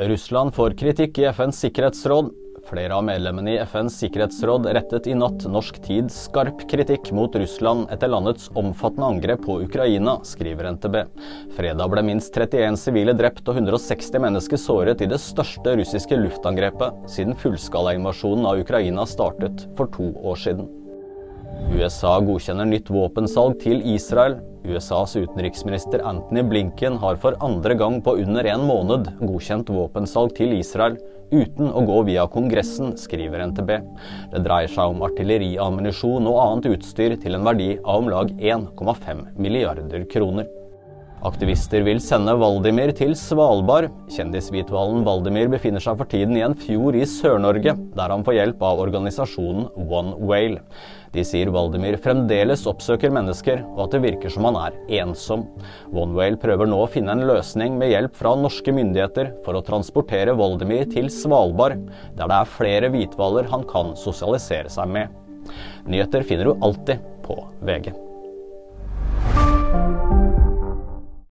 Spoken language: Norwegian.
Russland får kritikk i FNs sikkerhetsråd. Flere av medlemmene i FNs sikkerhetsråd rettet i natt norsk tid skarp kritikk mot Russland etter landets omfattende angrep på Ukraina, skriver NTB. Fredag ble minst 31 sivile drept og 160 mennesker såret i det største russiske luftangrepet siden fullskalainvasjonen av Ukraina startet for to år siden. USA godkjenner nytt våpensalg til Israel. USAs utenriksminister Anthony Blinken har for andre gang på under en måned godkjent våpensalg til Israel uten å gå via Kongressen, skriver NTB. Det dreier seg om artilleriammunisjon og annet utstyr til en verdi av om lag 1,5 milliarder kroner. Aktivister vil sende Valdimir til Svalbard. Kjendishvithvalen Valdimir befinner seg for tiden i en fjord i Sør-Norge, der han får hjelp av organisasjonen One Whale. De sier Valdimir fremdeles oppsøker mennesker, og at det virker som han er ensom. One Whale prøver nå å finne en løsning med hjelp fra norske myndigheter for å transportere Valdimir til Svalbard, der det er flere hvithvaler han kan sosialisere seg med. Nyheter finner du alltid på VG.